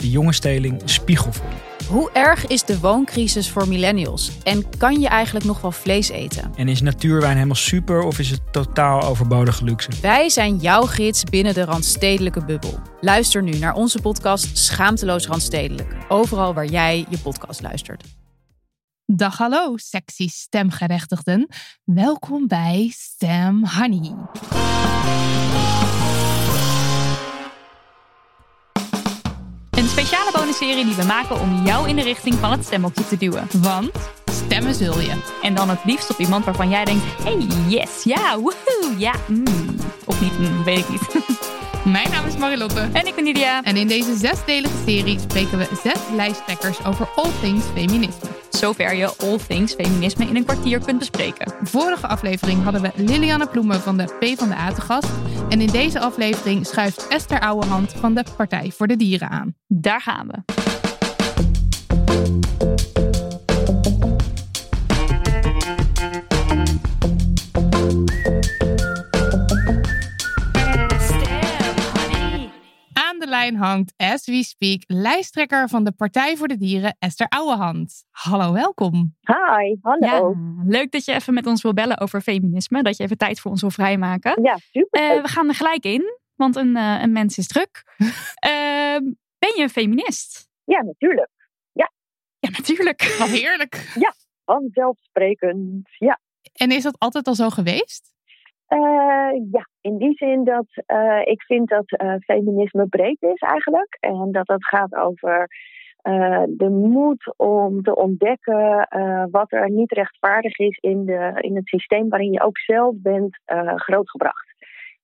de jonge steling spiegel voor. Hoe erg is de wooncrisis voor millennials? En kan je eigenlijk nog wel vlees eten? En is natuurwijn helemaal super of is het totaal overbodige luxe? Wij zijn jouw gids binnen de Randstedelijke bubbel. Luister nu naar onze podcast Schaamteloos Randstedelijk. Overal waar jij je podcast luistert. Dag hallo, sexy stemgerechtigden. Welkom bij Stem Honey. Speciale bonusserie die we maken om jou in de richting van het stemhokje te duwen. Want stemmen zul je. En dan het liefst op iemand waarvan jij denkt: hey, yes, ja, woehoe, ja, mm. Of niet, mm, weet ik niet. Mijn naam is Marilotte. En ik ben Nidia. En in deze zesdelige serie spreken we zes lijsttrekkers over all things feminisme. Zover je all things feminisme in een kwartier kunt bespreken. Vorige aflevering hadden we Lilianne Ploemen van de PvdA te gast. En in deze aflevering schuift Esther Ouwehand van de Partij voor de Dieren aan. Daar gaan we. Hangt, as we speak, lijsttrekker van de Partij voor de Dieren, Esther Ouwehand. Hallo, welkom. Hi, hallo. Ja, leuk dat je even met ons wil bellen over feminisme. Dat je even tijd voor ons wil vrijmaken. Ja, super. Eh, we gaan er gelijk in, want een, eh, een mens is druk. Ehm, ben je een feminist? Ja, natuurlijk. Ja, natuurlijk. Wat heerlijk. Vanzelfsprekend. Ja. En is dat altijd al zo geweest? Eh, ja, in die zin dat eh, ik vind dat eh, feminisme breed is eigenlijk. En dat het gaat over de moed om te ontdekken wat er niet rechtvaardig is in, de, in het systeem waarin je ook zelf bent grootgebracht.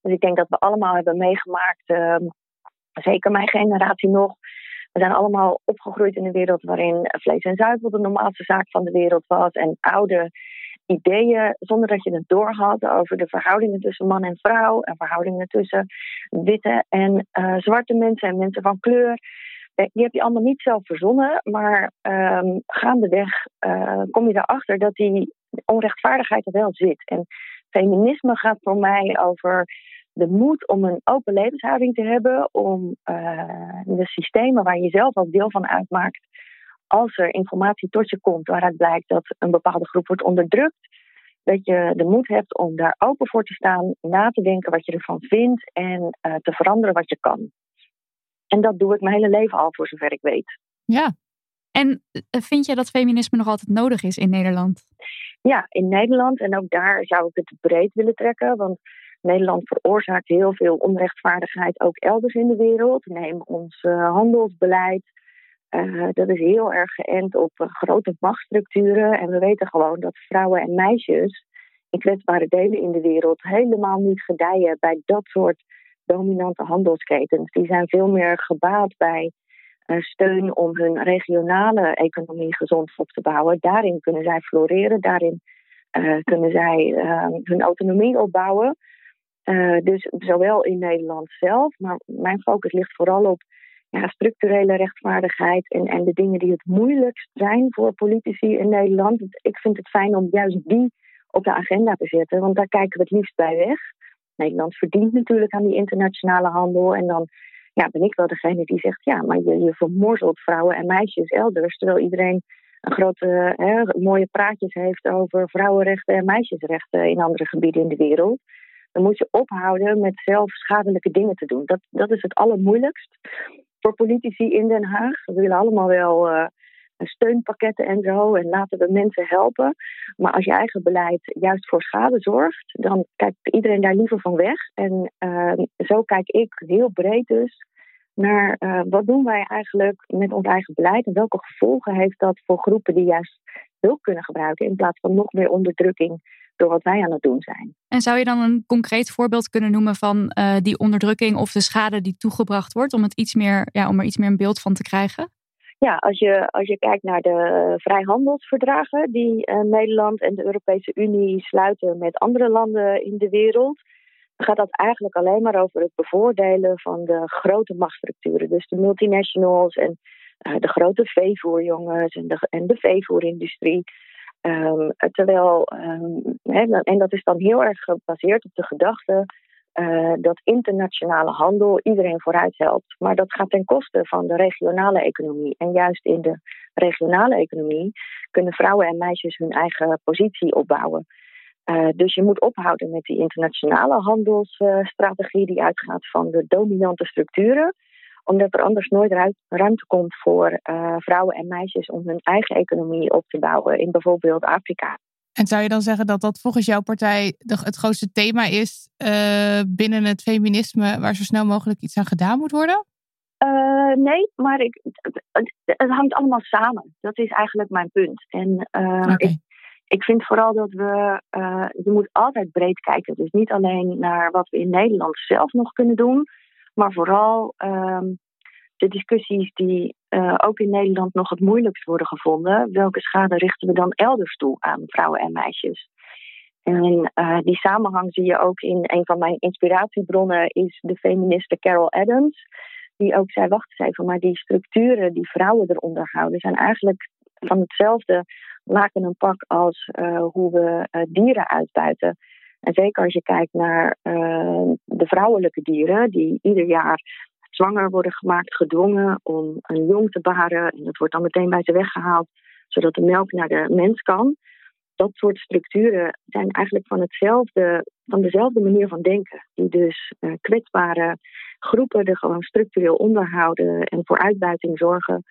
Dus ik denk dat we allemaal hebben meegemaakt, ehm, zeker mijn generatie nog. We zijn allemaal opgegroeid in een wereld waarin vlees en zuivel de normaalste zaak van de wereld was. En oude ideeën, zonder dat je het doorhad, over de verhoudingen tussen man en vrouw. En verhoudingen tussen witte en eh, zwarte mensen en mensen van kleur. Eh, Die heb je allemaal niet zelf verzonnen, maar ehm, gaandeweg eh, kom je erachter dat die onrechtvaardigheid er wel zit. En feminisme gaat voor mij over de moed om een open levenshouding te hebben, om de systemen waar je zelf als deel van uitmaakt, als er informatie tot je komt waaruit blijkt dat een bepaalde groep wordt onderdrukt, dat je de moed hebt om daar open voor te staan, na te denken wat je ervan vindt en eh, te veranderen wat je kan. En dat doe ik mijn hele leven al, voor zover ik weet. Ja. En eh, vind je dat feminisme nog altijd nodig is in Nederland? Ja, in Nederland, en ook daar zou ik het breed willen trekken, want Nederland veroorzaakt heel veel onrechtvaardigheid ook elders in de wereld. Neem ons eh, handelsbeleid. Eh, dat is heel erg geënt op eh, grote machtsstructuren. En we weten gewoon dat vrouwen en meisjes in kwetsbare delen in de wereld helemaal niet gedijen bij dat soort dominante handelsketens. Die zijn veel meer gebaat bij eh, steun om hun regionale economie gezond op te bouwen. Daarin kunnen zij floreren, daarin kunnen zij eh, hun autonomie opbouwen. Dus zowel in Nederland zelf, maar mijn focus ligt vooral op ja, structurele rechtvaardigheid en, en de dingen die het moeilijkst zijn voor politici in Nederland. Ik vind het fijn om juist die op de agenda te zetten, want daar kijken we het liefst bij weg. Nederland verdient natuurlijk aan die internationale handel en dan ja, ben ik wel degene die zegt, ja, maar je, je vermorzelt vrouwen en meisjes elders, terwijl iedereen een grote, hè, mooie praatjes heeft over vrouwenrechten en meisjesrechten in andere gebieden in de wereld. Dan moet je ophouden met zelf schadelijke dingen te doen. Dat, dat is het allermoeilijkst voor politici in Den Haag. We willen allemaal wel uh, steunpakketten en zo. En laten we mensen helpen. Maar als je eigen beleid juist voor schade zorgt, dan kijkt iedereen daar liever van weg. En ehm, zo kijk ik heel breed dus naar uh, wat doen wij eigenlijk met ons eigen beleid en welke gevolgen heeft dat voor groepen die juist hulp kunnen gebruiken in plaats van nog meer onderdrukking door wat wij aan het doen zijn. En zou je dan een concreet voorbeeld kunnen noemen van uh, die onderdrukking of de schade die toegebracht wordt om, het iets meer, ja, om er iets meer een beeld van te krijgen? Ja, als je, als je kijkt naar de vrijhandelsverdragen die uh, Nederland en de Europese Unie sluiten met andere landen in de wereld, gaat dat eigenlijk alleen maar over het bevoordelen van de grote machtsstructuren. Dus de multinationals en de grote veevoerjongens en de, en de veevoerindustrie. Um, terwijl, um, en dat is dan heel erg gebaseerd op de gedachte uh, dat internationale handel iedereen vooruit helpt. Maar dat gaat ten koste van de regionale economie. En juist in de regionale economie kunnen vrouwen en meisjes hun eigen positie opbouwen. Uh, dus je moet ophouden met die internationale handelsstrategie die uitgaat van de dominante structuren omdat er anders nooit ruimte komt voor uh, vrouwen en meisjes om hun eigen economie op te bouwen in bijvoorbeeld Afrika. En zou je dan zeggen dat dat volgens jouw partij het grootste thema is uh, binnen het feminisme waar zo snel mogelijk iets aan gedaan moet worden? Uh, nee, maar ik, het, het, hangt allemaal samen. Dat is eigenlijk mijn punt. En okay. ik, ik vind vooral dat we, je moet altijd breed kijken. Dus niet alleen naar wat we in Nederland zelf nog kunnen doen, maar vooral um, de discussies die uh, ook in Nederland nog het moeilijkst worden gevonden. Welke schade richten we dan elders toe aan vrouwen en meisjes? En uh, die samenhang zie je ook in een van mijn inspiratiebronnen, is de feministe Carol Adams. Die ook zei: wacht eens even, maar die structuren die vrouwen eronder houden, zijn eigenlijk van hetzelfde laken een pak als uh, hoe we dieren uitbuiten. En zeker als je kijkt naar uh, de vrouwelijke dieren, die ieder jaar zwanger worden gemaakt, gedwongen om een jong te baren. En dat wordt dan meteen bij ze weggehaald, zodat de melk naar de mens kan. Dat soort structuren zijn eigenlijk van, hetzelfde, van dezelfde manier van denken. Die dus uh, kwetsbare groepen er gewoon structureel onderhouden en voor uitbuiting zorgen.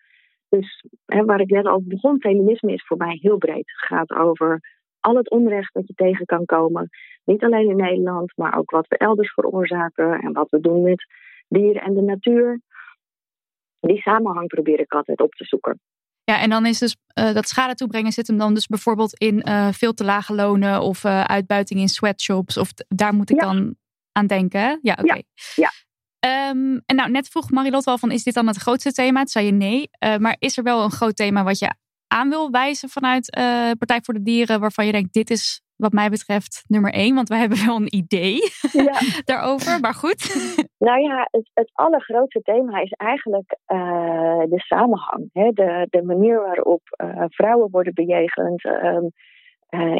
Dus hè, waar ik net al begon, feminisme is voor mij heel breed. Het gaat over al het onrecht dat je tegen kan komen. Niet alleen in Nederland, maar ook wat we elders veroorzaken en wat we doen met dieren en de natuur. Die samenhang probeer ik altijd op te zoeken. Ja, en dan is dus uh, dat schade toebrengen zit hem dan dus bijvoorbeeld in uh, veel te lage lonen of uh, uitbuiting in sweatshops. Of daar moet ik ja. dan aan denken. Ja, oké. Okay. Ja. ja. Um, en nou, net vroeg Marilot wel van, is dit dan het grootste thema? Toen zei je nee. maar is er wel een groot thema wat je aan wil wijzen vanuit uh, Partij voor de Dieren, waarvan je denkt, dit is wat mij betreft nummer één, want wij hebben wel een idee ja. daarover, maar goed. Nou ja, het, het allergrootste thema is eigenlijk uh, de samenhang. Hè? De, de manier waarop uh, vrouwen worden bejegend um,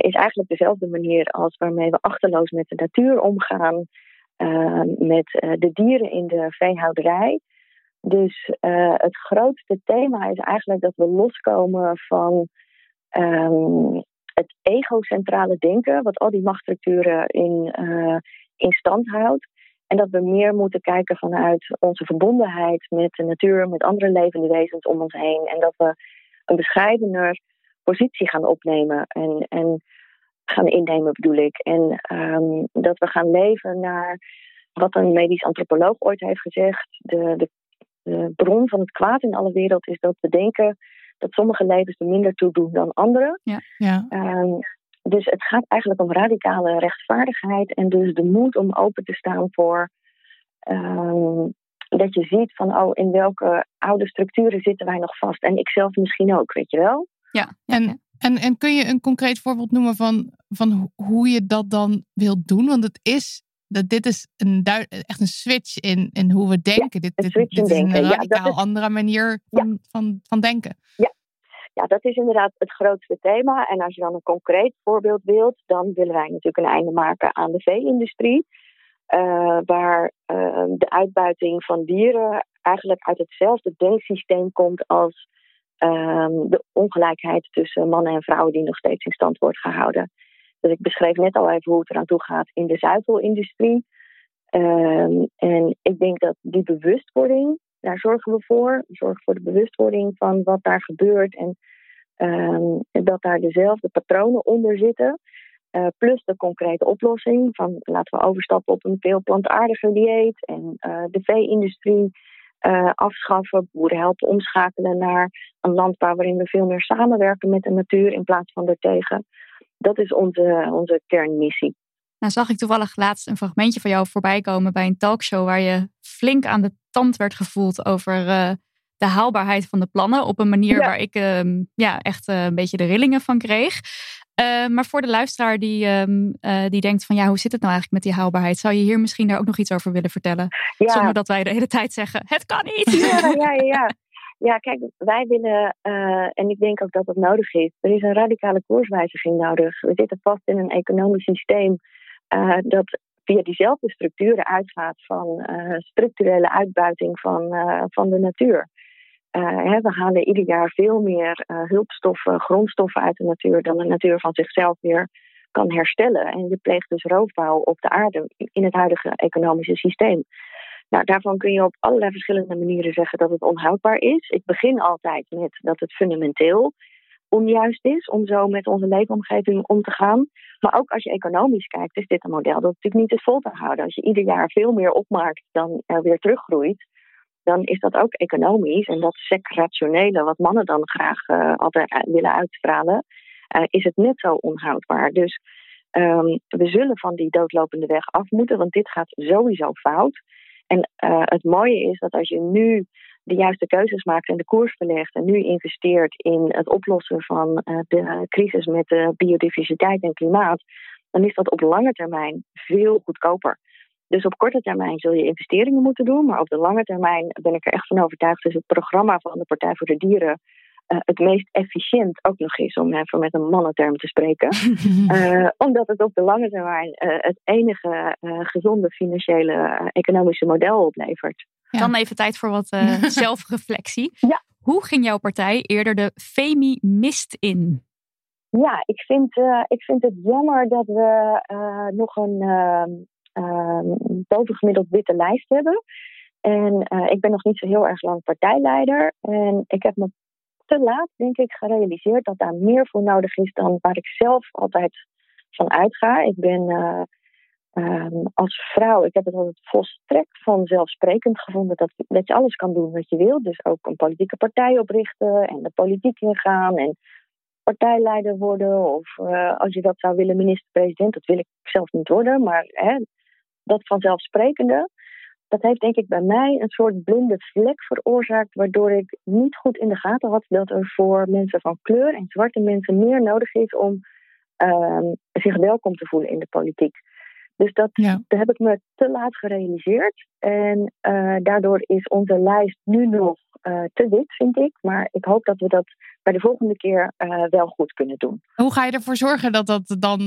is eigenlijk dezelfde manier als waarmee we achterloos met de natuur omgaan, met de dieren in de veehouderij. Dus uh, het grootste thema is eigenlijk dat we loskomen van um, het egocentrale denken, wat al die machtsstructuren in, uh, in stand houdt. En dat we meer moeten kijken vanuit onze verbondenheid met de natuur, met andere levende wezens om ons heen. En dat we een bescheidener positie gaan opnemen en, en gaan innemen, bedoel ik. En um, dat we gaan leven naar wat een medisch antropoloog ooit heeft gezegd: de, de de bron van het kwaad in alle wereld is dat we denken dat sommige levens er minder toe doen dan andere. Ja, ja. Um, dus het gaat eigenlijk om radicale rechtvaardigheid en dus de moed om open te staan voor um, dat je ziet van oh, in welke oude structuren zitten wij nog vast. En ik zelf misschien ook, weet je wel. Ja, en, en, en kun je een concreet voorbeeld noemen van, van hoe je dat dan wilt doen? Want het is dat dit is een echt een switch in, in hoe we denken. Ja, dit, dit, dit is denken. een radicaal ja, andere manier van, ja. van, van denken. Ja. ja, dat is inderdaad het grootste thema. En als je dan een concreet voorbeeld wilt, dan willen wij natuurlijk een einde maken aan de vee-industrie. Uh, waar uh, de uitbuiting van dieren eigenlijk uit hetzelfde denksysteem komt als uh, de ongelijkheid tussen mannen en vrouwen die nog steeds in stand wordt gehouden. Dus ik beschreef net al even hoe het eraan toe gaat in de zuivelindustrie. Um, en ik denk dat die bewustwording Daar zorgen we voor. We zorgen voor de bewustwording van wat daar gebeurt en ehm, dat daar dezelfde patronen onder zitten. Uh, plus de concrete oplossing van laten we overstappen op een veel plantaardiger dieet en uh, de vee-industrie uh, afschaffen, boeren helpen omschakelen naar een landbouw waarin we veel meer samenwerken met de natuur in plaats van ertegen. Dat is onze, onze kernmissie. Nou zag ik toevallig laatst een fragmentje van jou voorbij komen bij een talkshow waar je flink aan de tand werd gevoeld over uh, de haalbaarheid van de plannen op een manier waar ik uh, ja, echt uh, een beetje de rillingen van kreeg. Uh, maar voor de luisteraar die, um, die denkt van ja, hoe zit het nou eigenlijk met die haalbaarheid? Zou je hier misschien daar ook nog iets over willen vertellen? Ja. Zonder dat wij de hele tijd zeggen, het kan niet. Ja, ja, ja. Ja. Kijk, wij willen, uh, en ik denk ook dat dat nodig is, er is een radicale koerswijziging nodig. We zitten vast in een economisch systeem uh, dat via diezelfde structuren uitgaat van uh, structurele uitbuiting van, van de natuur. Hè, we halen ieder jaar veel meer hulpstoffen, grondstoffen uit de natuur dan de natuur van zichzelf weer kan herstellen. En je pleegt dus roofbouw op de aarde in het huidige economische systeem. Nou, daarvan kun je op allerlei verschillende manieren zeggen dat het onhoudbaar is. Ik begin altijd met dat het fundamenteel onjuist is om zo met onze leefomgeving om te gaan. Maar ook als je economisch kijkt, is dit een model dat natuurlijk niet is vol te houden. Als je ieder jaar veel meer opmaakt dan er weer teruggroeit, dan is dat ook economisch. En dat sec-rationele, wat mannen dan graag uh, altijd willen uitstralen, uh, is het net zo onhoudbaar. Dus um, we zullen van die doodlopende weg af moeten, want dit gaat sowieso fout. En uh, het mooie is dat als je nu de juiste keuzes maakt en de koers verlegt en nu investeert in het oplossen van uh, de crisis met de biodiversiteit en klimaat, dan is dat op lange termijn veel goedkoper. Dus op korte termijn zul je investeringen moeten doen, maar op de lange termijn ben ik er echt van overtuigd, is het programma van de Partij voor de Dieren uh, het meest efficiënt ook nog is, om even met een mannenterm te spreken. uh, omdat het op de lange termijn uh, het enige gezonde financiële economische model oplevert. Ja. Dan even tijd voor wat zelfreflectie. Ja. Hoe ging jouw partij eerder de Femi mist in? Ja, ik vind, ik vind het jammer dat we nog een bovengemiddeld witte lijst hebben. En ik ben nog niet zo heel erg lang partijleider. En ik heb me te laat, denk ik, gerealiseerd dat daar meer voor nodig is dan waar ik zelf altijd van uitga. Ik ben uh, um, als vrouw, ik heb het altijd volstrekt vanzelfsprekend gevonden dat, je alles kan doen wat je wil. Dus ook een politieke partij oprichten en de politiek ingaan en partijleider worden. Of uh, als je dat zou willen, minister-president, dat wil ik zelf niet worden. Maar hè, dat vanzelfsprekende, dat heeft denk ik bij mij een soort blinde vlek veroorzaakt, waardoor ik niet goed in de gaten had dat er voor mensen van kleur en zwarte mensen meer nodig is om uh, zich welkom te voelen in de politiek. Dus dat, ja. dat heb ik me te laat gerealiseerd. En uh, daardoor is onze lijst nu nog te wit, vind ik. Maar ik hoop dat we dat bij de volgende keer uh, wel goed kunnen doen. Hoe ga je ervoor zorgen dat dat dan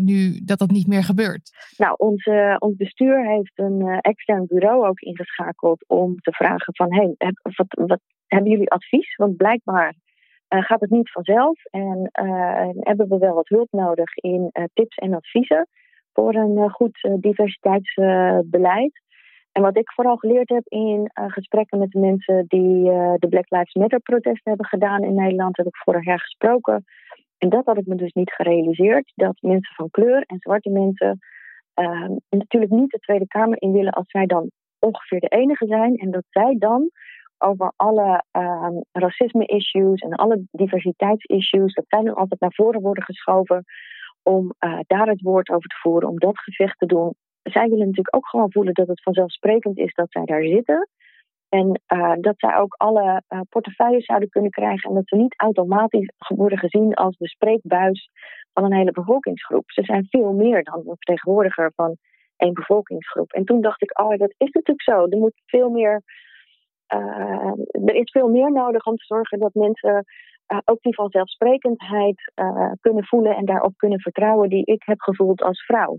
nu dat dat niet meer gebeurt? Nou, onze, ons bestuur heeft een extern bureau ook ingeschakeld om te vragen van... Hey, heb, wat, wat hebben jullie advies? Want blijkbaar gaat het niet vanzelf. En hebben we wel wat hulp nodig in tips en adviezen voor een goed diversiteitsbeleid. En wat ik vooral geleerd heb in uh, gesprekken met de mensen die uh, de Black Lives Matter protesten hebben gedaan in Nederland, heb ik vorig jaar gesproken. En dat had ik me dus niet gerealiseerd. Dat mensen van kleur en zwarte mensen uh, natuurlijk niet de Tweede Kamer in willen als zij dan ongeveer de enige zijn. En dat zij dan over alle ehm, racisme-issues en alle diversiteitsissues, dat zij dan altijd naar voren worden geschoven om uh, daar het woord over te voeren, om dat gevecht te doen. Zij willen natuurlijk ook gewoon voelen dat het vanzelfsprekend is dat zij daar zitten. En uh, dat zij ook alle uh, portefeuilles zouden kunnen krijgen. En dat ze niet automatisch worden gezien als de spreekbuis van een hele bevolkingsgroep. Ze zijn veel meer dan een vertegenwoordiger van één bevolkingsgroep. En toen dacht ik, oh, dat is natuurlijk zo. Er moet veel meer. Uh, er is veel meer nodig om te zorgen dat mensen ook die vanzelfsprekendheid kunnen voelen en daarop kunnen vertrouwen die ik heb gevoeld als vrouw.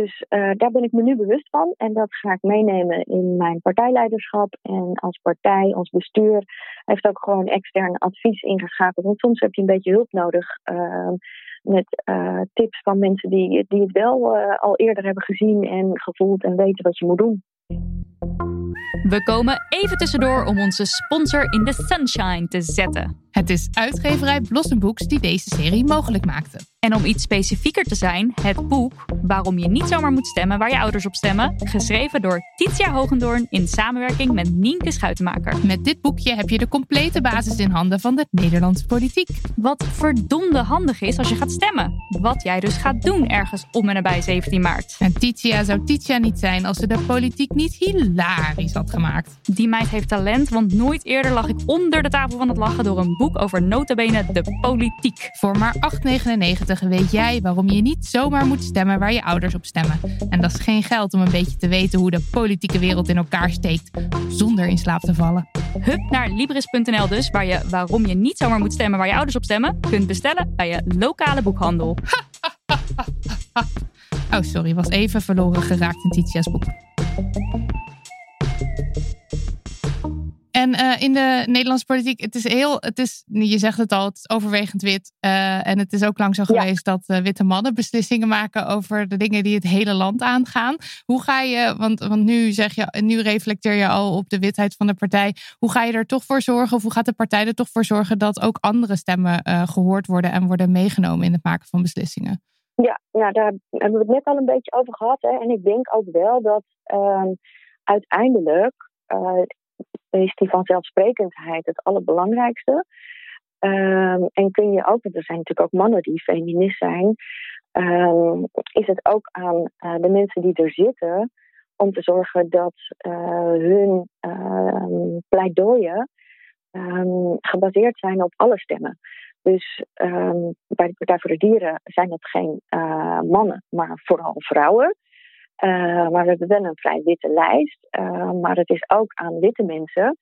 Dus uh, daar ben ik me nu bewust van en dat ga ik meenemen in mijn partijleiderschap. En als partij, ons bestuur, heeft ook gewoon extern advies ingeschakeld. Want soms heb je een beetje hulp nodig met tips van mensen die, die het wel al eerder hebben gezien en gevoeld en weten wat je moet doen. We komen even tussendoor om onze sponsor in the sunshine te zetten. Het is uitgeverij Blossom Books die deze serie mogelijk maakte. En om iets specifieker te zijn, het boek Waarom je niet zomaar moet stemmen waar je ouders op stemmen, geschreven door Titia Hogendoorn in samenwerking met Nienke Schuitenmaker. Met dit boekje heb je de complete basis in handen van de Nederlandse politiek. Wat verdomde handig is als je gaat stemmen. Wat jij dus gaat doen ergens om en nabij 17 maart. En Titia zou Titia niet zijn als ze de politiek niet hilarisch had gemaakt. Die meid heeft talent, want nooit eerder lag ik onder de tafel van het lachen door een boek over notabene de politiek. Voor maar 8,99 weet jij waarom je niet zomaar moet stemmen waar je ouders op stemmen. En dat is geen geld om een beetje te weten hoe de politieke wereld in elkaar steekt, zonder in slaap te vallen. Hup naar Libris.nl dus, waar je waarom je niet zomaar moet stemmen waar je ouders op stemmen, kunt bestellen bij je lokale boekhandel. oh, sorry, was even verloren geraakt in Titia's boek. En uh, in de Nederlandse politiek, het is heel, het is, je zegt het al, het is overwegend wit. Uh, en het is ook lang zo geweest dat uh, witte mannen beslissingen maken over de dingen die het hele land aangaan. Hoe ga je, want, want nu zeg je, nu reflecteer je al op de witheid van de partij. Hoe ga je er toch voor zorgen, of hoe gaat de partij er toch voor zorgen dat ook andere stemmen gehoord worden en worden meegenomen in het maken van beslissingen? Ja, ja, daar hebben we het net al een beetje over gehad. Hè. En ik denk ook wel dat ehm, uiteindelijk is die vanzelfsprekendheid het allerbelangrijkste. Um, en kun je ook, want er zijn natuurlijk ook mannen die feminist zijn, um, is het ook aan uh, de mensen die er zitten om te zorgen dat uh, hun uh, pleidooien gebaseerd zijn op alle stemmen. Dus bij de Partij voor de Dieren zijn het geen uh, mannen, maar vooral vrouwen. Uh, maar we hebben wel een vrij witte lijst. Uh, maar het is ook aan witte mensen,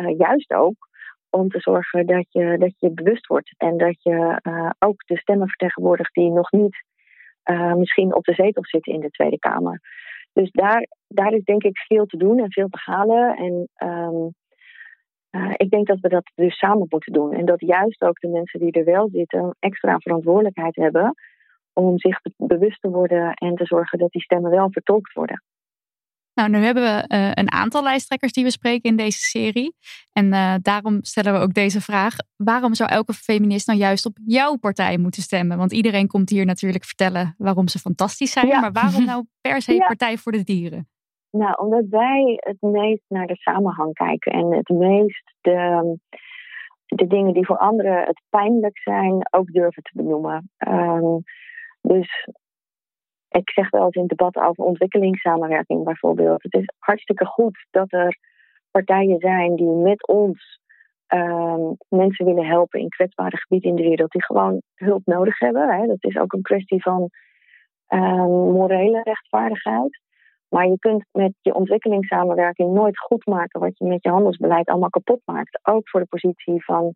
uh, juist ook, om te zorgen dat je, dat je bewust wordt. En dat je ook de stemmen vertegenwoordigt die nog niet misschien op de zetel zitten in de Tweede Kamer. Dus daar, daar is denk ik veel te doen en veel te halen. En um, ik denk dat we dat dus samen moeten doen. En dat juist ook de mensen die er wel zitten extra verantwoordelijkheid hebben om zich bewust te worden en te zorgen dat die stemmen wel vertolkt worden. Nou, nu hebben we uh, een aantal lijsttrekkers die we spreken in deze serie. En uh, daarom stellen we ook deze vraag. Waarom zou elke feminist nou juist op jouw partij moeten stemmen? Want iedereen komt hier natuurlijk vertellen waarom ze fantastisch zijn. Ja. Maar waarom nou per se ja. Partij voor de Dieren? Nou, omdat wij het meest naar de samenhang kijken. En het meest de, de dingen die voor anderen het pijnlijk zijn ook durven te benoemen. Um, dus ik zeg wel eens in debat over ontwikkelingssamenwerking bijvoorbeeld. Het is hartstikke goed dat er partijen zijn die met ons um, mensen willen helpen in kwetsbare gebieden in de wereld die gewoon hulp nodig hebben. Hè. Dat is ook een kwestie van um, morele rechtvaardigheid. Maar je kunt met je ontwikkelingssamenwerking nooit goed maken wat je met je handelsbeleid allemaal kapot maakt. Ook voor de positie van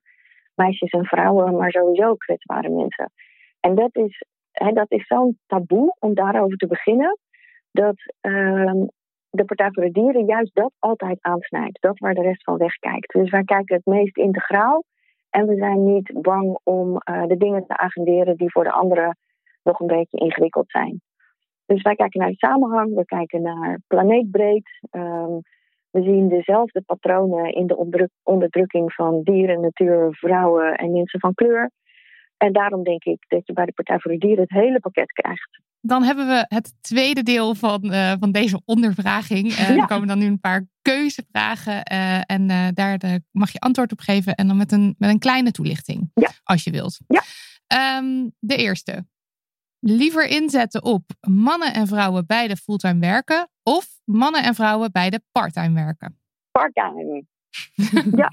meisjes en vrouwen, maar sowieso kwetsbare mensen. En dat is hè, dat is zo'n taboe om daarover te beginnen, dat uh, de Partij voor de Dieren juist dat altijd aansnijdt. Dat waar de rest van wegkijkt. Dus wij kijken het meest integraal en we zijn niet bang om uh, de dingen te agenderen die voor de anderen nog een beetje ingewikkeld zijn. Dus wij kijken naar de samenhang, we kijken naar planeetbreed. Um, we zien dezelfde patronen in de onderdrukking van dieren, natuur, vrouwen en mensen van kleur. En daarom denk ik dat je bij de Partij voor de Dieren het hele pakket krijgt. Dan hebben we het tweede deel van, uh, van deze ondervraging. Uh, ja. Er komen dan nu een paar keuzevragen. Uh, en daar de, mag je antwoord op geven. En dan met een, met een kleine toelichting, ja. als je wilt. Ja. Um, de eerste. Liever inzetten op mannen en vrouwen beide fulltime werken. Of mannen en vrouwen beide parttime werken. Parttime. ja.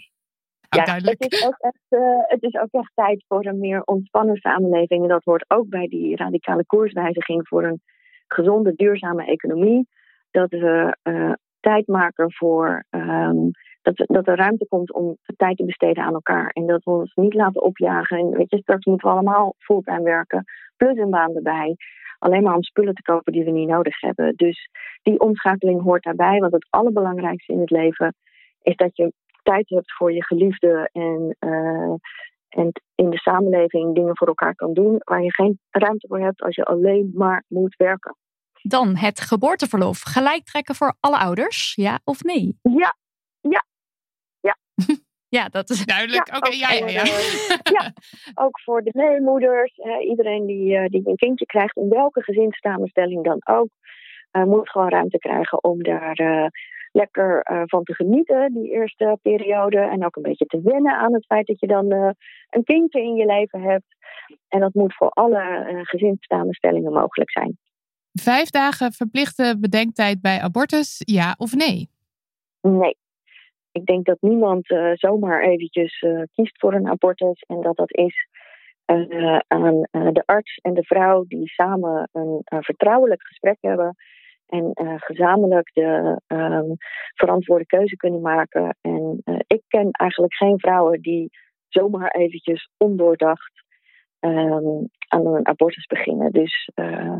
Ja, het is, ook echt, uh, het is ook echt tijd voor een meer ontspannen samenleving. En dat hoort ook bij die radicale koerswijziging voor een gezonde, duurzame economie. Dat we uh, tijd maken voor. Um, dat, dat er ruimte komt om tijd te besteden aan elkaar. En dat we ons niet laten opjagen. En weet je, straks moeten we allemaal fulltime werken. Plus een baan erbij. Alleen maar om spullen te kopen die we niet nodig hebben. Dus die omschakeling hoort daarbij. Want het allerbelangrijkste in het leven is dat je tijd hebt voor je geliefde en, uh, en in de samenleving dingen voor elkaar kan doen, waar je geen ruimte voor hebt als je alleen maar moet werken. Dan het geboorteverlof. Gelijk trekken voor alle ouders, ja of nee? Ja, ja, ja. ja, dat is duidelijk. Oké, ja, ja, ja. ja, ook voor de meemoeders. iedereen die, die een kindje krijgt, in welke gezinssamenstelling dan ook, moet gewoon ruimte krijgen om daar lekker van te genieten, die eerste periode. En ook een beetje te wennen aan het feit dat je dan een kindje in je leven hebt. En dat moet voor alle uh, gezinssamenstellingen mogelijk zijn. Vijf dagen verplichte bedenktijd bij abortus, ja of nee? Nee. Ik denk dat niemand zomaar eventjes kiest voor een abortus. En dat dat is aan de arts en de vrouw die samen een vertrouwelijk gesprek hebben. En gezamenlijk de um, verantwoorde keuze kunnen maken. En ik ken eigenlijk geen vrouwen die zomaar eventjes ondoordacht um, aan een abortus beginnen. Dus uh,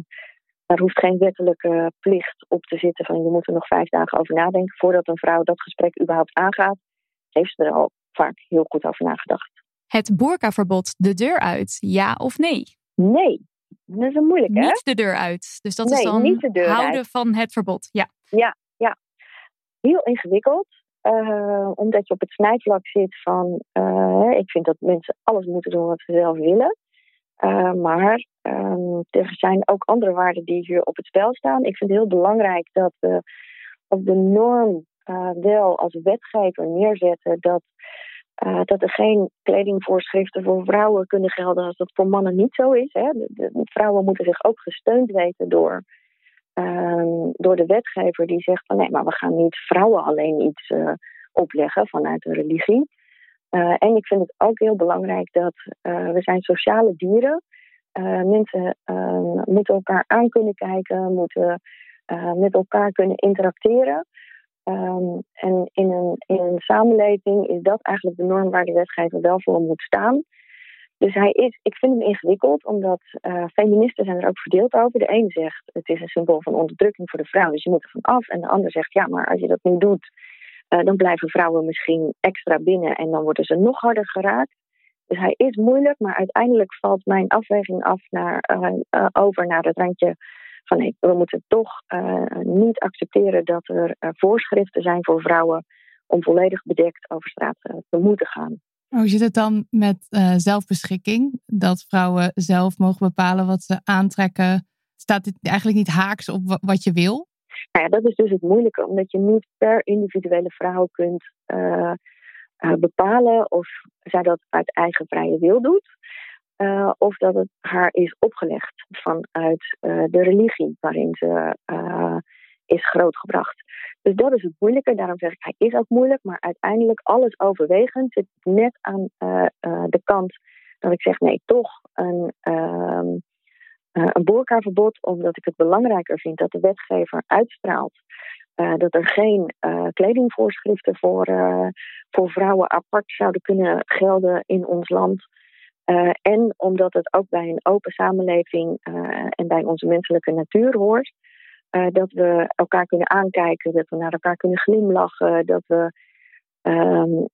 daar hoeft geen wettelijke plicht op te zitten van je moet er nog vijf dagen over nadenken voordat een vrouw dat gesprek überhaupt aangaat. Heeft ze er al vaak heel goed over nagedacht. Het boerkaverbod de deur uit, ja of nee? Nee, dat is een moeilijk hè? Niet de deur uit. Dus dat is dan houden van het verbod. Ja. ja, ja. Heel ingewikkeld. Uh, omdat je op het snijvlak zit van, uh, ik vind dat mensen alles moeten doen wat ze zelf willen. Uh, maar um, er zijn ook andere waarden die hier op het spel staan. Ik vind het heel belangrijk dat we op de norm wel als wetgever neerzetten dat, uh, dat er geen kledingvoorschriften voor vrouwen kunnen gelden als dat voor mannen niet zo is. Hè. Vrouwen moeten zich ook gesteund weten door, ehm, door de wetgever die zegt van nee, maar we gaan niet vrouwen alleen iets opleggen vanuit de religie. Uh, en ik vind het ook heel belangrijk dat we zijn sociale dieren. Mensen moeten elkaar aan kunnen kijken, moeten met elkaar kunnen interacteren. Um, en in een, in een samenleving is dat eigenlijk de norm waar de wetgever wel voor moet staan. Dus hij is, ik vind hem ingewikkeld, omdat feministen zijn er ook verdeeld over. De een zegt het is een symbool van onderdrukking voor de vrouw, dus je moet er van af. En de ander zegt ja, maar als je dat niet doet, uh, dan blijven vrouwen misschien extra binnen en dan worden ze nog harder geraakt. Dus hij is moeilijk, maar uiteindelijk valt mijn afweging af naar, uh, over naar het randje van nee, we moeten toch niet accepteren dat er voorschriften zijn voor vrouwen om volledig bedekt over straat te moeten gaan. Hoe zit het dan met zelfbeschikking? Dat vrouwen zelf mogen bepalen wat ze aantrekken. Staat dit eigenlijk niet haaks op wat je wil? Nou ja, dat is dus het moeilijke, omdat je niet per individuele vrouw kunt uh, uh, bepalen of zij dat uit eigen vrije wil doet. Uh, of dat het haar is opgelegd vanuit de religie waarin ze is grootgebracht. Dus dat is het moeilijke. Daarom zeg ik, hij is ook moeilijk. Maar uiteindelijk, alles overwegend, zit net aan de kant dat ik zeg: nee, toch een, ehm, een boerkaverbod, omdat ik het belangrijker vind dat de wetgever uitstraalt dat er geen kledingvoorschriften voor, voor vrouwen apart zouden kunnen gelden in ons land. En omdat het ook bij een open samenleving en bij onze menselijke natuur hoort. dat we elkaar kunnen aankijken, dat we naar elkaar kunnen glimlachen, dat we, um,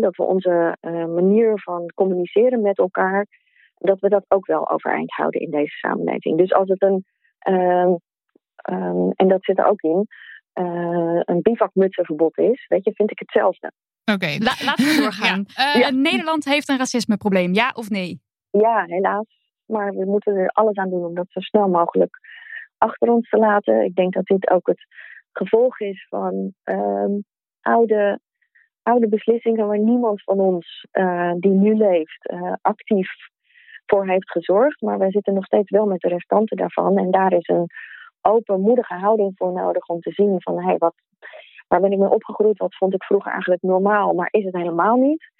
dat we onze manier van communiceren met elkaar dat we dat ook wel overeind houden in deze samenleving. Dus als het een, uh, um, en dat zit er ook in, een bivakmutsenverbod is, weet je, vind ik hetzelfde. Oké, okay. La laten we doorgaan. ja. Uh, Nederland heeft een racismeprobleem, ja of nee? Ja, helaas. Maar we moeten er alles aan doen om dat zo snel mogelijk achter ons te laten. Ik denk dat dit ook het gevolg is van um, oude, oude beslissingen waar niemand van ons uh, die nu leeft uh, actief voor heeft gezorgd. Maar wij zitten nog steeds wel met de restanten daarvan. En daar is een openmoedige houding voor nodig om te zien van hey, wat, waar ben ik mee opgegroeid? Wat vond ik vroeger eigenlijk normaal, maar is het helemaal niet?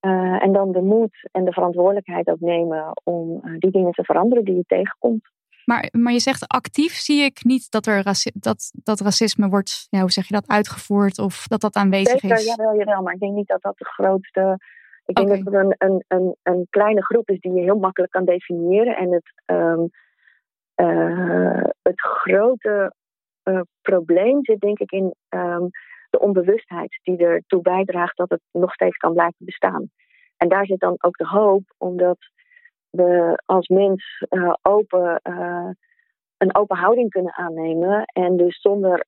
Uh, en dan de moed en de verantwoordelijkheid ook nemen om uh, die dingen te veranderen die je tegenkomt. Maar, maar je zegt actief zie ik niet dat, er dat, dat racisme wordt, ja, hoe zeg je dat, uitgevoerd of dat dat aanwezig Zeker, is? Jawel, jawel, maar ik denk niet dat dat de grootste ik denk dat het een, een, een, een, kleine groep is die je heel makkelijk kan definiëren. En het, um, uh, het grote uh, probleem zit denk ik in um, de onbewustheid die ertoe bijdraagt dat het nog steeds kan blijven bestaan. En daar zit dan ook de hoop, omdat we als mens uh, open een open houding kunnen aannemen. En dus zonder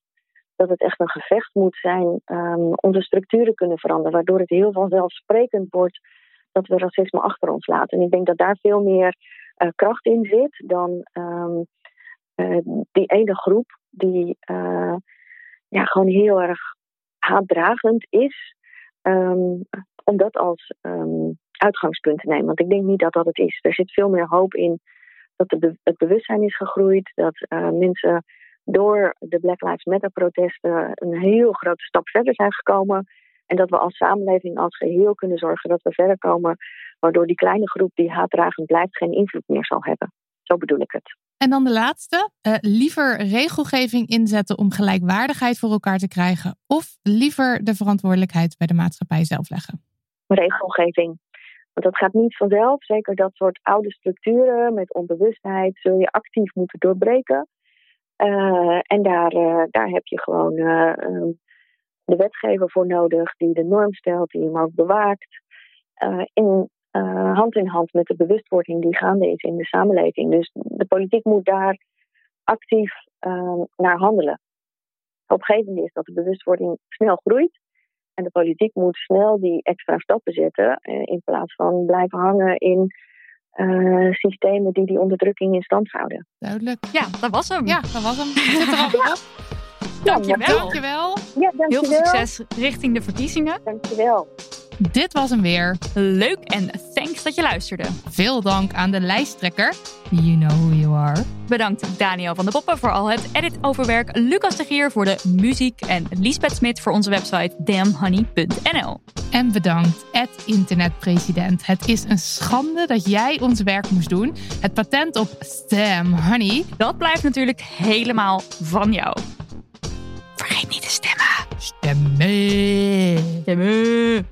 dat het echt een gevecht moet zijn, um, onze structuren kunnen veranderen. Waardoor het heel vanzelfsprekend wordt dat we racisme achter ons laten. En ik denk dat daar veel meer kracht in zit dan uh, die ene groep die uh, ja, gewoon heel erg haatdragend is. Um, om dat als uitgangspunt te nemen. Want ik denk niet dat dat het is. Er zit veel meer hoop in dat het bewustzijn is gegroeid. Dat mensen door de Black Lives Matter protesten een heel grote stap verder zijn gekomen. En dat we als samenleving als geheel kunnen zorgen dat we verder komen. Waardoor die kleine groep die haatdragend blijft geen invloed meer zal hebben. Zo bedoel ik het. En dan de laatste. Uh, liever regelgeving inzetten om gelijkwaardigheid voor elkaar te krijgen. Of liever de verantwoordelijkheid bij de maatschappij zelf leggen? Regelgeving. Want dat gaat niet vanzelf. Zeker dat soort oude structuren met onbewustheid zul je actief moeten doorbreken. Uh, en daar, uh, daar heb je gewoon uh, de wetgever voor nodig die de norm stelt, die hem ook bewaakt. in hand in hand met de bewustwording die gaande is in de samenleving. Dus de politiek moet daar actief naar handelen. Opgevend is dat de bewustwording snel groeit. En de politiek moet snel die extra stappen zetten. in plaats van blijven hangen in uh, systemen die die onderdrukking in stand houden. Duidelijk. Ja, dat was hem. Ja, dat was hem. Zit er al op. Dankjewel. Dankjewel. Ja, dankjewel. Heel veel succes richting de verkiezingen. Dankjewel. Dit was hem weer. Leuk en thanks dat je luisterde. Veel dank aan de lijsttrekker. You know who you are. Bedankt Daniel van der Poppen voor al het editoverwerk. Lucas de Gier voor de muziek. En Liesbeth Smit voor onze website damnhoney.nl. En bedankt, Ed Internetpresident. Het is een schande dat jij ons werk moest doen. Het patent op Stem Honey. Dat blijft natuurlijk helemaal van jou. Vergeet niet te stemmen. Stemmen. Stemmen.